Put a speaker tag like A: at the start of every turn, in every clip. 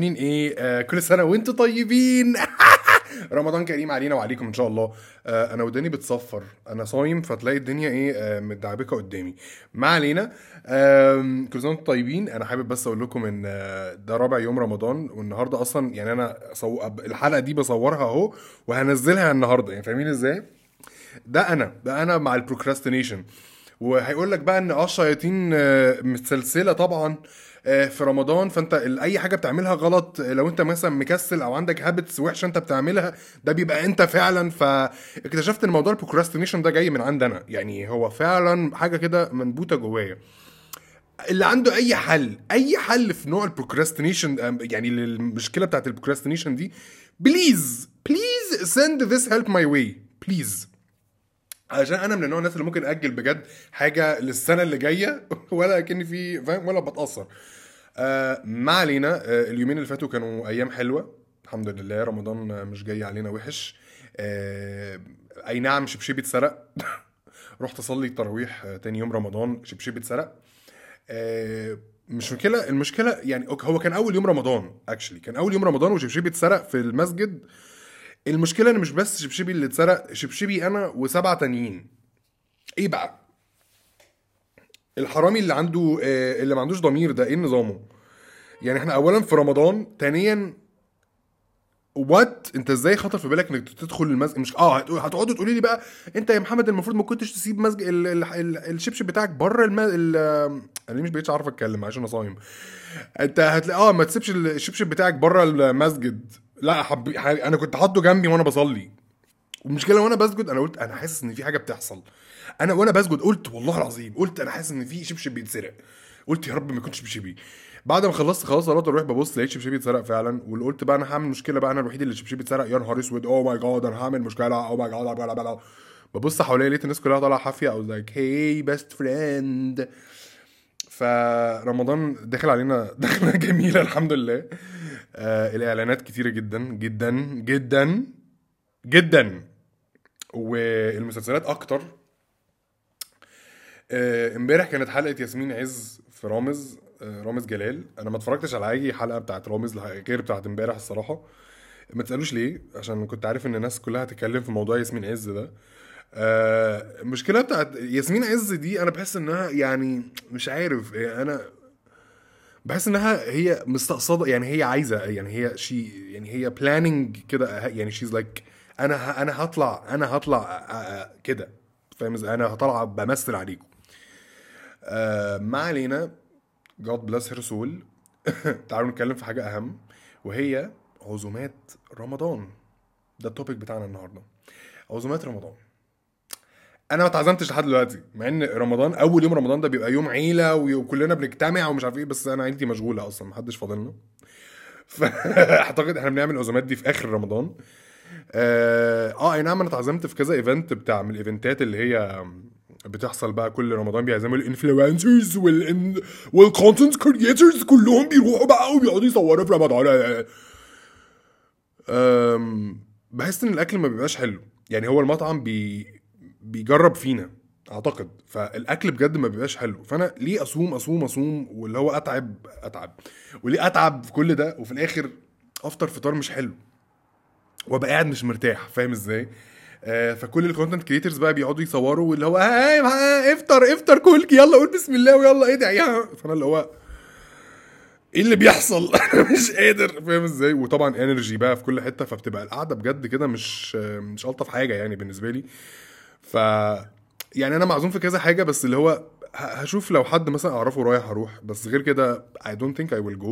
A: عاملين إيه؟ آه كل سنة وأنتم طيبين. رمضان كريم علينا وعليكم إن شاء الله. آه أنا وداني بتصفر. أنا صايم فتلاقي الدنيا إيه؟ آه متدعبكة قدامي. ما علينا. آه كل سنة وأنتم طيبين. أنا حابب بس أقول لكم إن آه ده رابع يوم رمضان والنهاردة أصلا يعني أنا صو... الحلقة دي بصورها أهو وهنزلها النهارده. يعني فاهمين إزاي؟ ده أنا. ده أنا مع البروكراستينيشن وهيقول لك بقى إن آه الشياطين آه، متسلسلة طبعا. آه، في رمضان فانت أي حاجة بتعملها غلط آه، لو انت مثلا مكسل أو عندك habits وحشة انت بتعملها ده بيبقى انت فعلا. فاكتشفت إن موضوع ال procrastination ده جاي من عند أنا. يعني هو فعلا حاجة كده منبوتة جوايا. اللي عنده أي حل أي حل في نوع ال procrastination يعني للمشكلة بتاعت ال procrastination دي please please send this help my way please عشان أنا من النوع الناس اللي ممكن أجل بجد حاجة للسنة اللي جاية ولا كأني في فاهم؟ ولا بتأثر. آه ما علينا. آه اليومين اللي فاتوا كانوا أيام حلوة. الحمد لله رمضان مش جاي علينا وحش. آه أي نعم شبشبي اتسرق رحت أصلي التراويح آه، تاني يوم رمضان شبشبي اتسرق آه، مش مشكلة المشكلة يعني هو كان أول يوم رمضان اكشلي كان أول يوم رمضان وشبشبي اتسرق في المسجد. المشكلة إن مش بس شبشبي اللي اتسرق شبشبي أنا وسبعة تانيين. إيه بقى؟ الحرامي اللي عنده آه، اللي ما عندوش ضمير ده إيه نظامه؟ يعني إحنا اولا في رمضان ثانيا وات أنت إزاي خطر في بالك إنك تدخل المسجد؟ مش آه هتقعدوا تقولي لي بقى أنت يا محمد المفروض ما كنتش تسيب مسجد ال... ال... ال... الشبشب بتاعك بره الم... ال... أنا مش بقيتش عارف أتكلم عشان أنا صايم. أنت هتلاقي آه ما تسيبش الشبشب بتاعك بره المسجد. لا حب... أنا كنت حاطه جنبي وأنا بصلي. والمشكلة وأنا بسجد أنا قلت أنا حاسس إن في حاجة بتحصل. أنا وأنا بسجد قلت والله العظيم قلت أنا حاسس إن في شبشب بيتسرق. قلت يا رب ما يكونش شبشبي. بعد ما خلصت خلاص صلاة اروح ببص لقيت شبشبي اتسرق فعلا. واللي قلت بقى أنا هعمل مشكلة بقى أنا الوحيد اللي شبشبي اتسرق. يا نهار أسود oh my God أنا هعمل مشكلة. oh my God ببص حواليا لقيت الناس كلها طالعة حافية. أو like هي best friend فرمضان داخل علينا دخلة جميلة الحمد لله. آه الإعلانات كتيرة جدا جدا جدا جدا. والمسلسلات أكتر. آه، إمبارح كانت حلقة ياسمين عز في رامز آه، رامز جلال. أنا ما اتفرجتش على أي حلقة بتاعت رامز غير بتاعت إمبارح الصراحة. ما تسألوش ليه عشان كنت عارف إن الناس كلها هتتكلم في موضوع ياسمين عز ده. آه، المشكلة بتاعت ياسمين عز دي أنا بحس إنها يعني مش عارف آه، أنا بحس إنها هي مستقصدة يعني هي عايزة يعني هي she يعني هي planning كده يعني she's like أنا ه- أنا هطلع أنا هطلع كده. فاهم أنا هطلع بمثل عليكم. آه ما علينا. God bless her soul. تعالوا نتكلم في حاجة أهم وهي عزومات رمضان. ده ال topic بتاعنا النهاردة. عزومات رمضان. أنا ما اتعزمتش لحد دلوقتي مع إن رمضان أول يوم رمضان ده بيبقى يوم عيلة وي- وكلنا بنجتمع ومش عارف إيه بس أنا عيلتي مشغولة أصلا محدش فاضلنا. فأعتقد إحنا بنعمل العزومات دي في آخر رمضان. آه آه، اي نعم أنا اتعزمت في كذا event بتاع من ال eventات اللي هي بتحصل بقى كل رمضان بيعزموا ال influencers وال ان وال content creators كلهم بيروحوا بقى وبيقعدوا يصوروا في رمضان. um، بحس إن الأكل ما بيبقاش حلو. يعني هو المطعم بي بيجرب فينا أعتقد. فالأكل بجد ما بيبقاش حلو. فأنا ليه أصوم أصوم أصوم واللي هو أتعب أتعب. وليه أتعب في كل ده؟ وفي الآخر أفطر فطار مش حلو. وأبقى قاعد مش مرتاح فاهم إزاي؟ آه فكل ال content creators بقى بيقعدوا يصوروا واللي هو ها ها افطر افطر كلك يلا قول بسم الله ويلا ادعي. فأنا اللي هو إيه اللي بيحصل؟ مش قادر فاهم إزاي؟ وطبعا energy بقى في كل حتة فبتبقى القعدة بجد كده مش آه، مش ألطف حاجة يعني بالنسبة لي. ف يعني أنا معزوم في كذا حاجة بس اللي هو هشوف لو حد مثلا أعرفه رايح هروح بس غير كده I don't think I will go.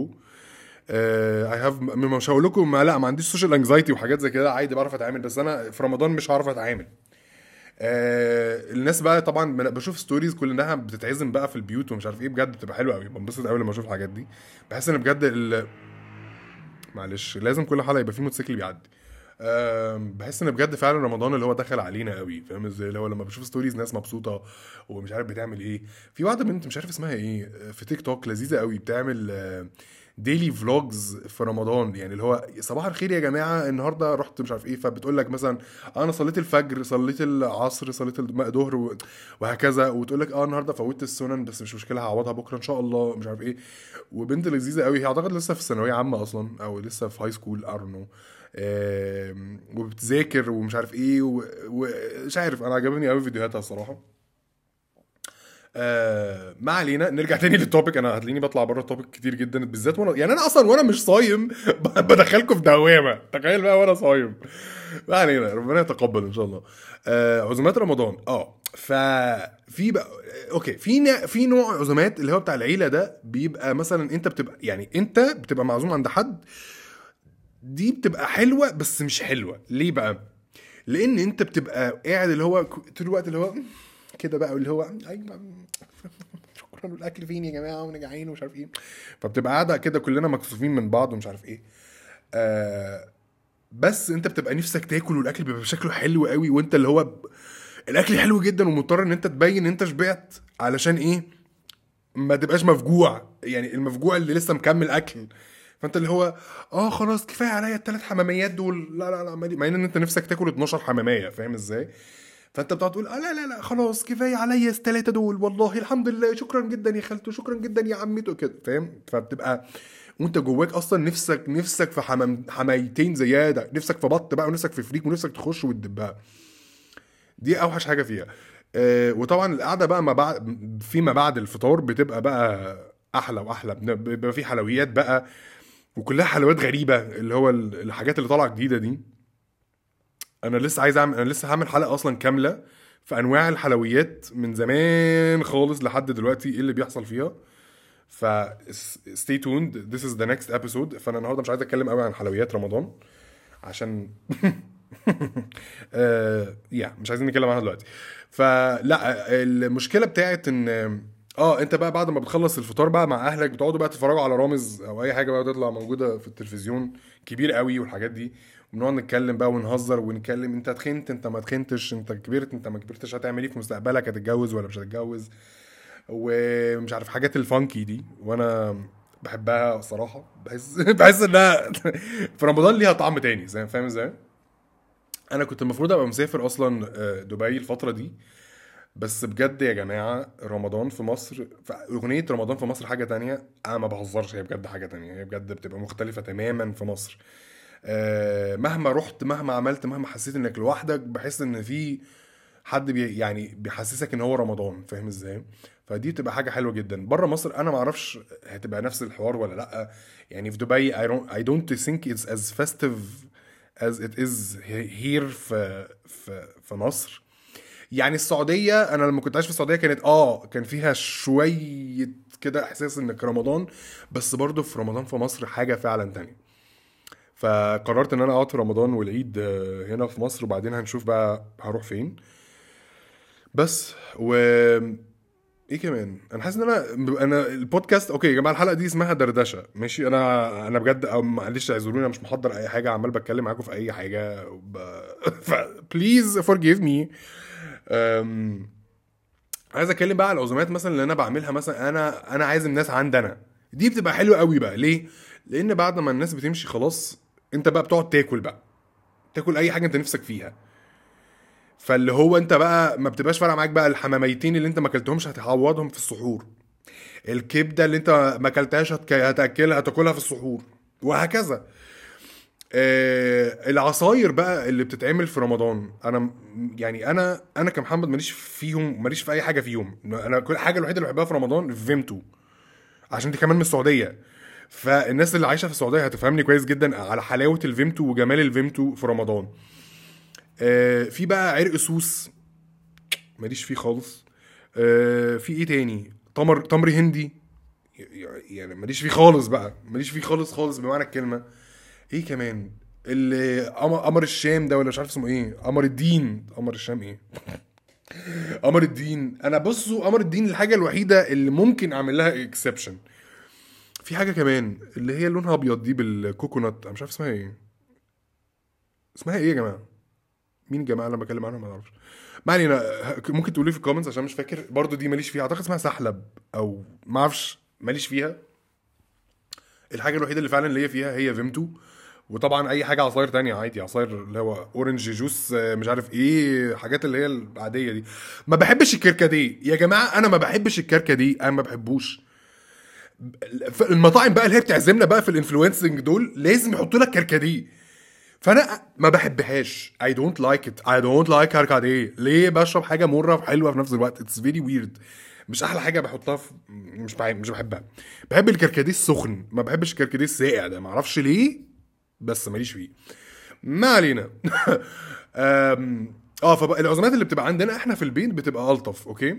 A: I have مش هقول لكم لا ما عنديش social anxiety وحاجات زي كده عادي بعرف أتعامل بس أنا في رمضان مش هعرف أتعامل. آه الناس بقى طبعا بشوف stories كلها بتتعزم بقى في البيوت ومش عارف إيه بجد بتبقى حلوة قوي بنبسط قوي لما أشوف الحاجات دي. بحس إن بجد. معلش لازم كل حلقة يبقى فيه موتوسيكل بيعدي. بحس إن بجد فعلا رمضان اللي هو دخل علينا قوي فاهم إزاي؟ اللي هو لما بشوف stories ناس مبسوطة ومش عارف بتعمل إيه. في واحدة بنت مش عارف اسمها إيه في تيك توك لذيذة قوي بتعمل آه، daily vlogs في رمضان. يعني اللي هو صباح الخير يا جماعة النهارده رحت مش عارف إيه فبتقول لك مثلا أنا صليت الفجر صليت العصر صليت الظهر وهكذا. وتقول لك آه النهارده فوتت السنن بس مش مشكلة هعوضها بكرة إن شاء الله مش عارف إيه. وبنت لذيذة قوي هي أعتقد لسه في ثانوية عامة أصلا أو لسه في high school I don't know وبتذاكر ومش عارف إيه ومش عارف أنا عجبني قوي فيديوهاتها الصراحة. آه ما علينا نرجع تاني لل topic أنا هتلاقيني بطلع بره ال topic كتير جدا بالذات وأنا يعني أنا أصلا وأنا مش صايم بدخلكم في دوامة. تخيل بقى وأنا صايم. ما علينا ربنا يتقبل إن شاء الله. آه عزومات رمضان. آه ففي بقى أوكي في نا- في نوع عزومات اللي هو بتاع العيلة ده بيبقى مثلا أنت بتبقى يعني أنت بتبقى معزوم عند حد دي بتبقى حلوة بس مش حلوة. ليه بقى؟ لأن أنت بتبقى قاعد اللي هو طول الوقت اللي هو كده بقى اللي هو أيوه. شكرا والأكل فين يا جماعة؟ وأنا جعان ومش عارف إيه. فبتبقى قاعدة كده كلنا مكسوفين من بعض ومش عارف إيه. آه بس أنت بتبقى نفسك تاكل والأكل بيبقى شكله حلو قوي وأنت اللي هو. الأكل حلو جدا ومضطر إن أنت تبين إن أنت شبعت علشان إيه؟ ما تبقاش مفجوع. يعني المفجوع اللي لسه مكمل أكل. فانت اللي هو آه خلاص كفاية عليا الثلاث حماميات دول. لا لا لا مع إن أنت نفسك تاكل 12 حمامية فاهم إزاي؟ فأنت بتقعد تقول آه لا لا لا خلاص كفاية عليا الثلاثه دول. والله الحمد لله شكرا جدا يا خالته شكرا جدا يا عمته كده فاهم؟ فبتبقى وأنت جواك أصلا نفسك نفسك في حمام حمايتين زيادة نفسك في بط بقى ونفسك في فريك ونفسك تخش وتدبها دي أوحش حاجة فيها. آه وطبعا القعدة بقى ما بعد فيما بعد الفطار بتبقى بقى أحلى وأحلى بيبقى في حلويات بقى. وكلها حلويات غريبة اللي هو ال- الحاجات اللي طالعة جديدة دي. أنا لسه عايز أعمل أنا لسه هعمل حلقة أصلا كاملة في أنواع الحلويات من زمان خالص لحد دلوقتي إيه اللي بيحصل فيها. ف stay tuned this is the next episode. فأنا النهارده مش عايز أتكلم قوي عن حلويات رمضان عشان آه يا مش عايزين نتكلم عنها دلوقتي. فلا المشكلة بتاعت إن آه انت بقى بعد ما بتخلص الفطار بقى مع اهلك بتقعدوا بقى تتفرجوا على رامز أو اي حاجة بقى تطلع موجودة في التلفزيون كبير قوي والحاجات دي ونقعد نتكلم بقى ونهزر ونتكلم انت تخنت انت ما تخنتش انت كبرت انت ما كبرتش هتعمل إيه في مستقبلك هتتجوز ولا مش هتتجوز؟ ومش عارف حاجات الفانكي دي وأنا بحبها الصراحه بحس بحس انها في رمضان ليها طعم تاني فاهم إزاي؟ أنا كنت المفروض ابقى مسافر أصلا آه، دبي الفترة دي بس بجد يا جماعة رمضان في مصر أغنية رمضان في مصر حاجة تانية أنا ما بهزرش هي بجد حاجة تانية هي بجد بتبقى مختلفة تماما في مصر. آه، مهما رحت مهما عملت مهما حسيت إنك لوحدك بحس إن في حد بي يعني بيحسسك إن هو رمضان فاهم إزاي؟ فدي بتبقى حاجة حلوة جدا. بره مصر أنا ما أعرفش هتبقى نفس الحوار ولا لأ. يعني في دبي I don't think it's as festive as it is here في في في مصر. يعني السعودية أنا لما كنت عايش في السعودية كانت آه كان فيها شوية كده إحساس إنك رمضان بس برضه في رمضان في مصر حاجة فعلا تانية. فقررت إن أنا أقعد في رمضان والعيد آه، هنا في مصر وبعدين هنشوف بقى هروح فين. بس و إيه كمان؟ أنا حاسس إن أنا أنا البودكاست okay يا جماعة الحلقة دي اسمها دردشة ماشي؟ أنا أنا بجد أو معلش اعذروني أنا مش محضر أي حاجة عمال بتكلم معاكم في أي حاجة ب... please forgive me عايز اتكلم بقى على العزومات مثلا اللي أنا بعملها مثلا. أنا أنا عايز الناس عندنا دي بتبقى حلوة قوي بقى. ليه؟ لأن بعد ما الناس بتمشي خلاص أنت بقى بتقعد تاكل بقى. تاكل أي حاجة أنت نفسك فيها. فاللي هو أنت بقى ما بتبقاش فارقة معاك بقى الحماميتين اللي أنت ما أكلتهمش هتعوضهم في السحور. الكبدة اللي أنت ما أكلتهاش هتأكلها هتاكلها في السحور. وهكذا. آه العصاير بقى اللي بتتعمل في رمضان. أنا يعني أنا أنا كمحمد ماليش فيهم ماليش في أي حاجة فيهم. أنا كل حاجة الوحيدة اللي بحبها في رمضان فيمتو عشان دي كمان من السعودية. فالناس اللي عايشة في السعودية هتفهمني كويس جدا على حلاوة الفيمتو وجمال الفيمتو في رمضان. آه في بقى عرق سوس ماليش فيه خالص. آه في إيه تاني؟ تمر تمر هندي يعني ماليش فيه خالص بقى. ماليش فيه خالص خالص بمعنى الكلمة. إيه كمان؟ اللي قمر الشام ده ولا مش عارف اسمه إيه؟ قمر الدين. قمر الشام إيه؟ قمر الدين. أنا بصوا قمر الدين الحاجة الوحيدة اللي ممكن اعمل لها exception في حاجة كمان اللي هي لونها ابيض دي بال coconut أنا مش عارف اسمها إيه. اسمها إيه يا جماعة؟ مين الجماعه اللي أنا بكلم عنهم؟ ما أعرفش. ما علينا. ممكن تقولوا في ال comments عشان مش فاكر. برضو دي ماليش فيها. أعتقد اسمها سحلب أو ما أعرفش. ماليش فيها. الحاجة الوحيدة اللي فعلا ليا فيها هي فيمتو. وطبعا أي حاجة عصاير تانية عادي عصاير اللي هو orange juice مش عارف إيه حاجات اللي هي العادية دي. ما بحبش الكركديه يا جماعة أنا ما بحبش الكركديه أنا ما بحبوش. المطاعم بقى اللي هي بتعزمنا بقى في ال influencing دول لازم يحطوا لك كركديه فأنا ما بحبهاش. I don't like it. I don't like كركديه ليه بشرب حاجة مرة وحلوه في نفس الوقت؟ It's very weird. مش أحلى حاجة بحطها في مش مش بحبها. بحب الكركديه السخن. ما بحبش الكركديه الساقع ده. ما أعرفش ليه. بس ماليش فيه. ما علينا. آه فبقى العزومات اللي بتبقى عندنا إحنا في البيت بتبقى ألطف okay؟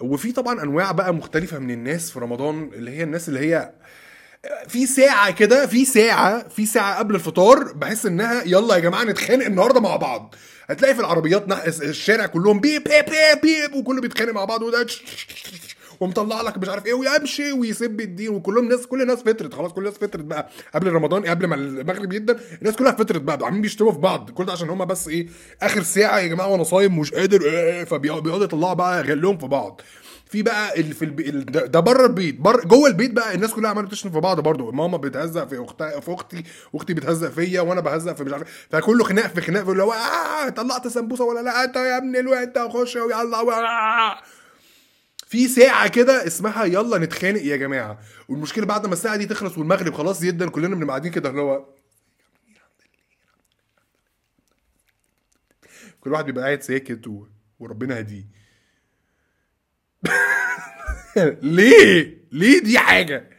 A: وفي طبعا أنواع بقى مختلفة من الناس في رمضان اللي هي الناس اللي هي في ساعة كده في ساعة في ساعة قبل الفطار بحس إنها يلا يا جماعة نتخانق النهاردة مع بعض. هتلاقي في العربيات. الشارع كلهم بيب بيب بيب بيب وكله بيتخانق مع بعض وده ومطلع لك مش عارف إيه ويمشي ويسب الدين وكلهم ناس كل الناس فطرت خلاص كل الناس فطرت بقى. قبل رمضان قبل ما المغرب يبدأ الناس كلها فطرت بقى عاملين بيشتموا في بعض. كل ده عشان هما بس إيه آخر ساعة يا جماعة وأنا صايم مش قادر إيه فبيقعدوا يطلعوا بقى غلهم في بعض. في بقى اللي في البي... ال- ده بره البيت بره جوه البيت بقى الناس كلها عمالة بتشتم في بعض برضه. ماما بتهزق في اختها في أختي واختي بتهزق فيا وأنا بهزق في مش عارف فكله خناق في خناق اللي هو آه طلعت سمبوسة ولا لا؟ أنت يا ابن الواد أنت خش ويلا آه. في ساعة كده اسمها يلا نتخانق يا جماعة والمشكلة بعد ما الساعة دي تخلص والمغرب خلاص جدا كلنا بنبقى قاعدين كده اللي هو كل واحد بيبقى قاعد ساكت. وربنا هديه ليه؟ ليه دي حاجة؟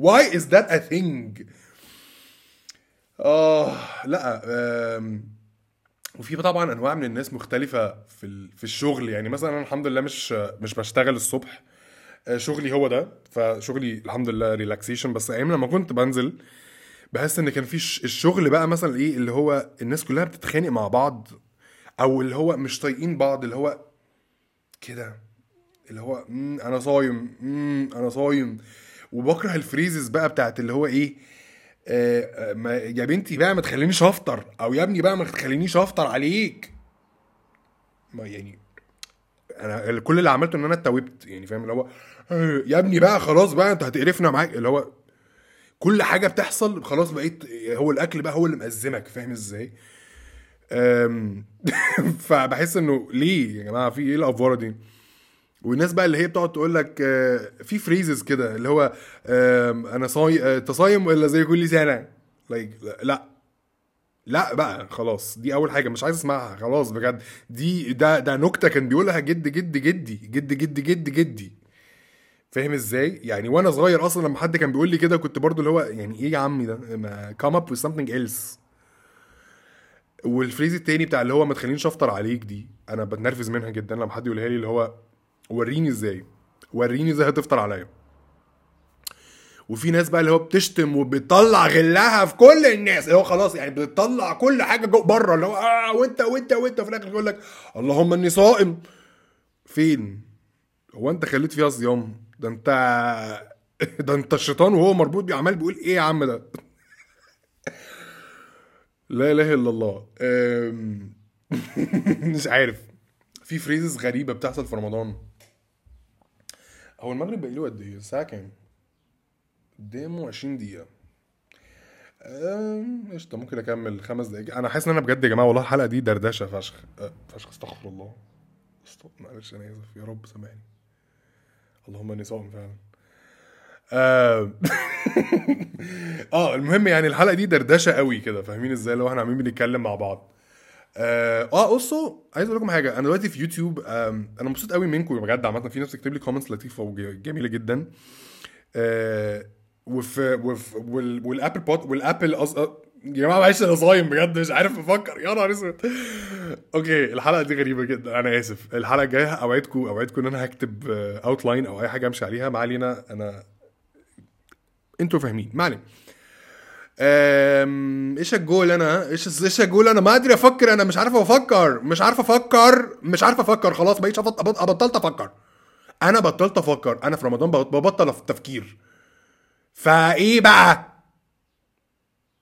A: Why is that a thing؟ آه لا آم، وفي طبعا أنواع من الناس مختلفة في في الشغل. يعني مثلا أنا الحمد لله مش مش بشتغل الصبح. آه، شغلي هو ده. فشغلي الحمد لله ريلاكسيشن بس أيام لما كنت بنزل بحس إن كان في الشغل بقى مثلا إيه اللي هو الناس كلها بتتخانق مع بعض أو اللي هو مش طايقين بعض اللي هو كده. اللي هو أنا صايم أنا صايم. وبكره الفريزز بقى بتاعت اللي هو إيه يا بنتي بقى ما تخلينيش افطر أو يا ابني بقى ما تخلينيش افطر عليك. ما يعني أنا كل اللي عملته ان أنا اتوبت يعني فاهم؟ اللي هو آه، يا ابني بقى خلاص بقى انت هتقرفنا معاك. اللي هو كل حاجة بتحصل خلاص بقيت هو الأكل بقى هو اللي مأزمك فاهم إزاي؟ فبحس إنه ليه يا جماعة؟ في إيه الافوره دي؟ والناس بقى اللي هي بتقعد تقول لك آه، في فريزز كده اللي هو أنا صايم انت صايم ولا زي كل سنة؟ Like لا لا. بقى خلاص دي أول حاجة مش عايز أسمعها خلاص بجد. دي ده ده نكتة كان بيقولها جد جد جدي جد جد جد جدي. فاهم إزاي؟ يعني وأنا صغير أصلا لما حد كان بيقول لي كده كنت برضو اللي هو يعني إيه يا عمي ده؟ come up with something else. والفريز التاني بتاع اللي هو ما تخلينيش أفطر عليك دي أنا بتنرفز منها جدا لما حد يقولها لي اللي هو وريني إزاي. وريني إزاي هتفطر عليا. وفي ناس بقى اللي هو بتشتم وبتطلع غلها في كل الناس. اللي هو خلاص يعني بتطلع كل حاجة جو بره. اللي هو آه وانت وانت وانت. وفي الآخر يقول لك اللهم إني صائم. فين؟ هو أنت خليت فيها صيام؟ ده أنت ده أنت الشيطان وهو مربوط بيه. بيقول إيه يا عم ده؟ لا إله إلا الله. مش عارف. في فريزز غريبة بتحصل في رمضان. هو المغرب باقي له قد إيه؟ الساعة كام؟ قدامه 20 دقيقة. قشطة ممكن أكمل خمس دقايق. أنا حاسس إن أنا بجد يا جماعة والله الحلقة دي دردشة فشخ. أه، فشخ استغفر الله. استغفر معلش أنا آسف. يا رب سامحني. اللهم إني صائم فعلا. آه آه المهم يعني الحلقة دي دردشة قوي كده فاهمين إزاي؟ لو إحنا عاملين بنتكلم مع بعض. آه آه، بصوا عايز أقول لكم حاجة. أنا دلوقتي في يوتيوب أنا مبسوط قوي منكم بجد. عامة في ناس بتكتب لي comments لطيفة وجميلة جدا. آه وفي وفي وال- وال Apple pod وال Apple أص... أ- يا جماعة معلش أنا صايم بجد مش عارف أفكر. يا نهار أسود. okay الحلقة دي غريبة جدا. أنا آسف. الحلقة الجاية أوعدكم أوعدكم إن أنا هكتب outline أو أي حاجة أمشي عليها. ما علينا. أنا أنتوا فاهمين. ما علينا. إيش أقول أنا؟ إيش إيش أقول أنا؟ ما أدري أفكر أنا مش عارف أفكر مش عارف أفكر مش عارف أفكر خلاص أبط- بطلت أفكر. أنا بطلت أفكر أنا في رمضان ببط- ببطل التفكير فإيه بقى؟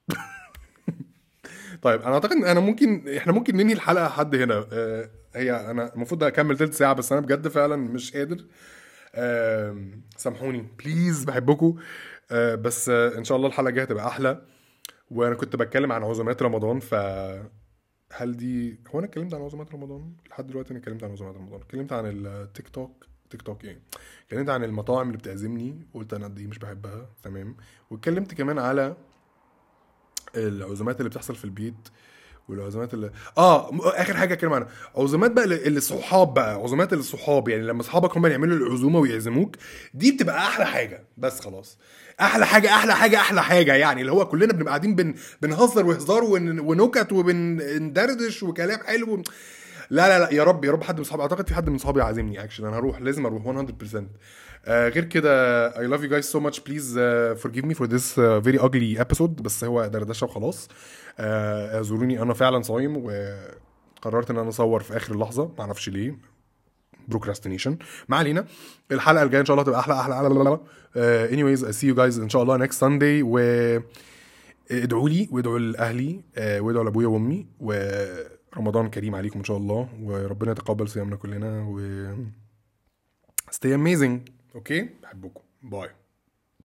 A: طيب أنا أعتقد إن أنا ممكن إحنا ممكن ننهي الحلقة لحد هنا. آه، هي أنا المفروض أكمل تلت ساعة بس أنا بجد فعلا مش قادر. آم، سامحوني. please بحبكم بس آه، إن شاء الله الحلقة الجاية هتبقى أحلى. وأنا كنت بتكلم عن عزومات رمضان ف هل دي هو أنا اتكلمت عن عزومات رمضان؟ لحد دلوقتي أنا اتكلمت عن عزومات رمضان. اتكلمت عن التيك توك. تيك توك إيه؟ اتكلمت عن المطاعم اللي بتعزمني. قلت أنا دي مش بحبها. تمام. واتكلمت كمان على العزومات اللي بتحصل في البيت. والعزومات اللي آه آخر حاجة أتكلم عنها. عزومات بقى اللي بقى عزومات الصحاب يعني لما أصحابك هم يعملوا العزومة ويعزموك دي بتبقى أحلى حاجة. بس خلاص. أحلى حاجة أحلى حاجة أحلى حاجة يعني اللي هو كلنا بنبقى قاعدين بن بنهزر وهزار ون- ونكت وبندردش وكلام حلو. لا لا لا يا رب يا رب حد من صحابي أعتقد في حد من صحابي عازمني اكشن أنا هروح لازم أروح 100% آه غير كده I love you guys so much. Please uh, forgive me for this uh, very ugly episode. بس هو دردشه وخلاص آه اعذروني أنا فعلا صايم وقررت إن أنا أصور في آخر اللحظة. ما أعرفش ليه. procrastination ما علينا. الحلقة الجاية إن شاء الله تبقى أحلى أحلى أحلى, أحلى. Uh, anyways I see you guys إن شاء الله next Sunday. و ادعوا لي وادعوا لأهلي وادعوا لأبويا وأمي ورمضان كريم عليكم إن شاء الله وربنا يتقبل صيامنا كلنا و stay amazing okay بحبكم. bye